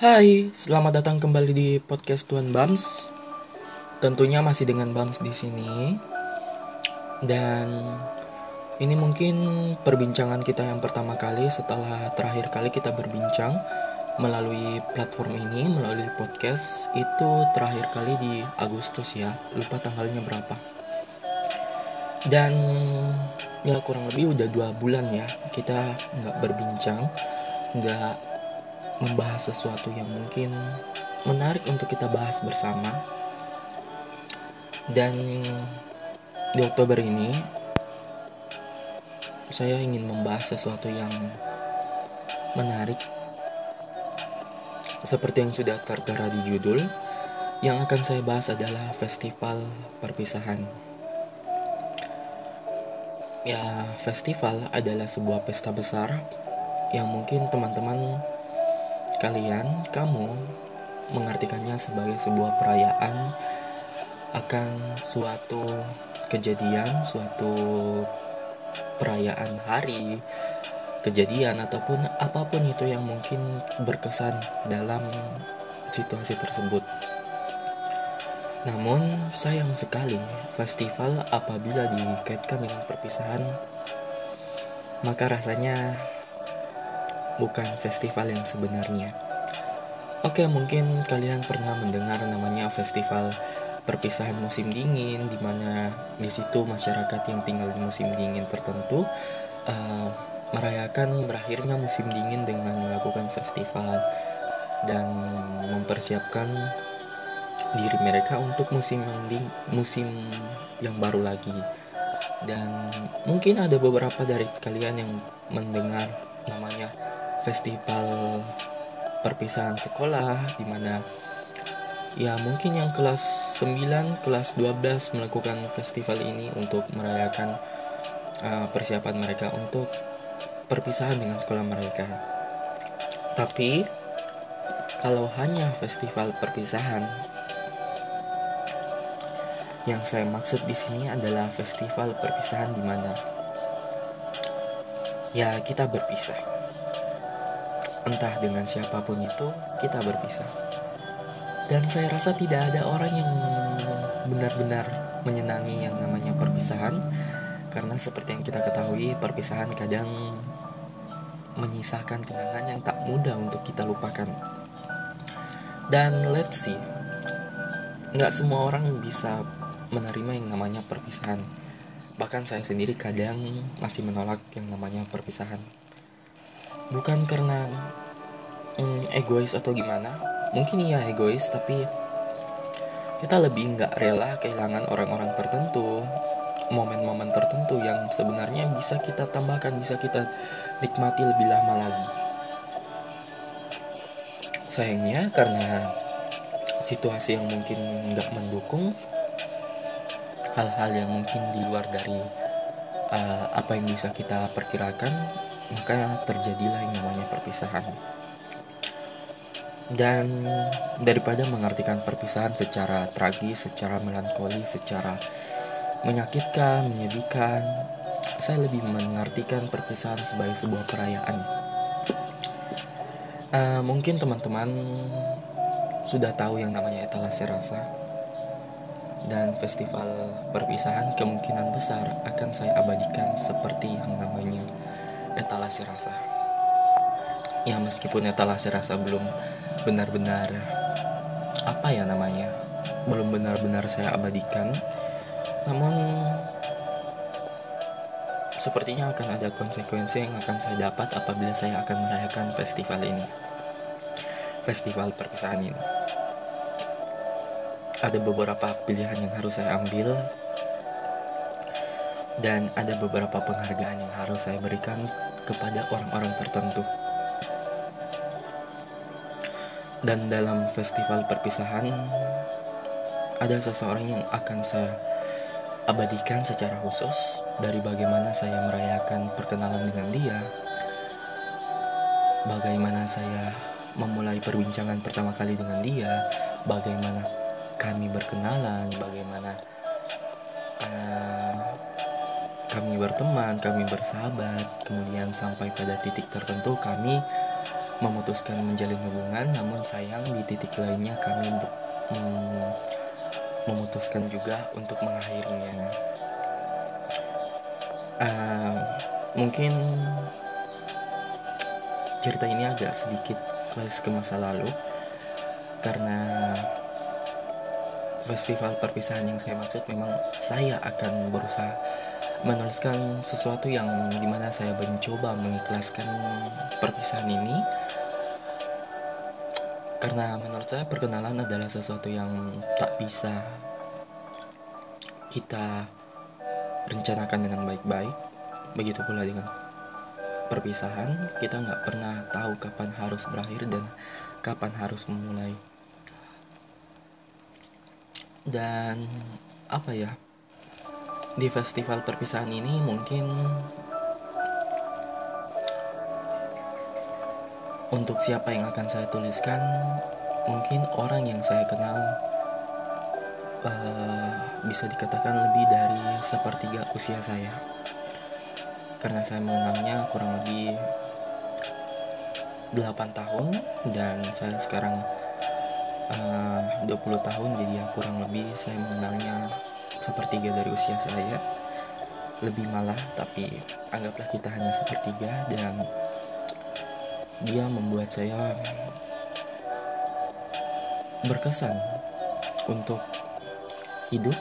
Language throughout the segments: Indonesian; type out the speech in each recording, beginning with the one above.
Hai, selamat datang kembali di podcast Tuan Bams. Tentunya masih dengan Bams di sini. Dan ini mungkin perbincangan kita yang pertama kali setelah terakhir kali kita berbincang melalui platform ini, melalui podcast itu terakhir kali di Agustus ya. Lupa tanggalnya berapa. Dan ya kurang lebih udah dua bulan ya kita nggak berbincang, nggak membahas sesuatu yang mungkin menarik untuk kita bahas bersama. Dan di Oktober ini saya ingin membahas sesuatu yang menarik seperti yang sudah tertera di judul. Yang akan saya bahas adalah festival perpisahan. Ya, festival adalah sebuah pesta besar yang mungkin teman-teman kalian, kamu mengartikannya sebagai sebuah perayaan akan suatu kejadian, suatu perayaan hari, kejadian ataupun apa pun itu yang mungkin berkesan dalam situasi tersebut. Namun sayang sekali festival apabila dikaitkan dengan perpisahan maka rasanya bukan festival yang sebenarnya. Oke, mungkin kalian pernah mendengar namanya festival perpisahan musim dingin, di mana di situ masyarakat yang tinggal di musim dingin tertentu uh, merayakan berakhirnya musim dingin dengan melakukan festival dan mempersiapkan diri mereka untuk musim yang musim yang baru lagi. Dan mungkin ada beberapa dari kalian yang mendengar namanya festival perpisahan sekolah di mana ya mungkin yang kelas 9, kelas 12 melakukan festival ini untuk merayakan uh, persiapan mereka untuk perpisahan dengan sekolah mereka. Tapi kalau hanya festival perpisahan yang saya maksud di sini adalah festival perpisahan di mana ya kita berpisah entah dengan siapa pun itu kita berpisah. Dan saya rasa tidak ada orang yang benar-benar menyenangi yang namanya perpisahan karena seperti yang kita ketahui perpisahan kadang menyisakan kenangan yang tak mudah untuk kita lupakan. Dan let's see, nggak semua orang bisa menerima yang namanya perpisahan. Bahkan saya sendiri kadang masih menolak yang namanya perpisahan bukan karena mm, egois atau gimana. Mungkin iya egois tapi kita lebih nggak rela kehilangan orang-orang tertentu momen-momen tertentu yang sebenarnya bisa kita tambahkan bisa kita nikmati lebih lama lagi. Sayangnya karena situasi yang mungkin nggak mendukung hal-hal yang mungkin di luar dari uh, apa yang bisa kita perkirakan maka terjadilah yang namanya perpisahan. Dan daripada mengartikan perpisahan secara tragis, secara melankoli, secara menyakitkan, menyedihkan, saya lebih mengartikan perpisahan sebagai sebuah perayaan. Uh, mungkin teman-teman sudah tahu yang namanya etalase rasa dan festival perpisahan kemungkinan besar akan saya abadikan seperti yang namanya etalase rasa. Ya meskipun etalase rasa belum benar-benar apa ya namanya belum benar-benar saya abadikan namun sepertinya akan ada konsekuensi yang akan saya dapat apabila saya akan merayakan festival ini. Festival perpisahan ini. Ada beberapa pilihan yang harus saya ambil dan ada beberapa penghargaan yang harus saya berikan kepada orang-orang tertentu. Dan dalam festival perpisahan, ada seseorang yang akan saya abadikan secara khusus dari bagaimana saya merayakan perkenalan dengan dia, bagaimana saya memulai perbincangan pertama kali dengan dia, bagaimana kami berkenalan, bagaimana kami berteman, kami bersahabat, kemudian sampai pada titik tertentu kami memutuskan menjalin hubungan, namun sayang di titik lainnya kami hmm, memutuskan juga untuk mengakhirinya. Uh, mungkin cerita ini agak sedikit flash ke masa lalu karena festival perpisahan yang saya maksud memang saya akan berusaha menuliskan sesuatu yang di mana saya mencoba mengikhlaskan perpisahan ini. Karena menurut saya perkenalan adalah sesuatu yang tak bisa kita rencanakan dengan baik-baik. Begitu pula dengan perpisahan. Kita nggak pernah tahu kapan harus berakhir dan kapan harus memulai. Dan apa ya di festival perpisahan ini mungkin untuk siapa yang akan saya tuliskan mungkin orang yang saya kenal uh, bisa dikatakan lebih dari sepertiga usia saya. Karena saya mengenalnya kurang lebih 8 tahun dan saya sekarang uh, 20 tahun jadi ya kurang lebih saya mengenalnya sepertiga dari usia saya. Lebih malah tapi anggaplah kita hanya sepertiga dan dia membuat saya berkesan untuk hidup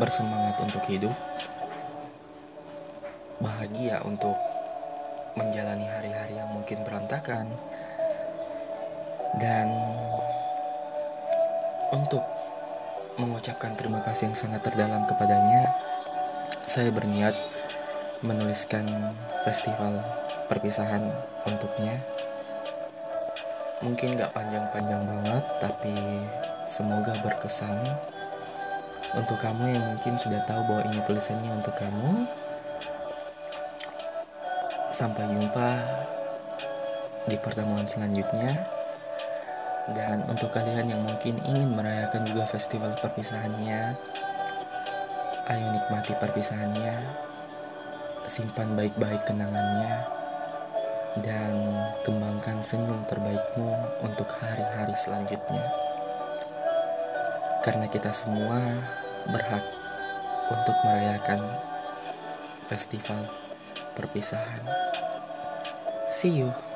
bersemangat untuk hidup bahagia untuk menjalani hari-hari yang mungkin berantakan dan untuk mengucapkan terima kasih yang sangat terdalam kepadanya, saya berniat menuliskan festival perpisahan untuknya. Mungkin gak panjang-panjang banget, tapi semoga berkesan untuk kamu yang mungkin sudah tahu bahwa ini tulisannya untuk kamu. Sampai jumpa di pertemuan selanjutnya. Dan untuk kalian yang mungkin ingin merayakan juga festival perpisahannya, ayo nikmati perpisahannya, simpan baik-baik kenangannya, dan kembangkan senyum terbaikmu untuk hari-hari selanjutnya. Karena kita semua berhak untuk merayakan festival perpisahan. See you.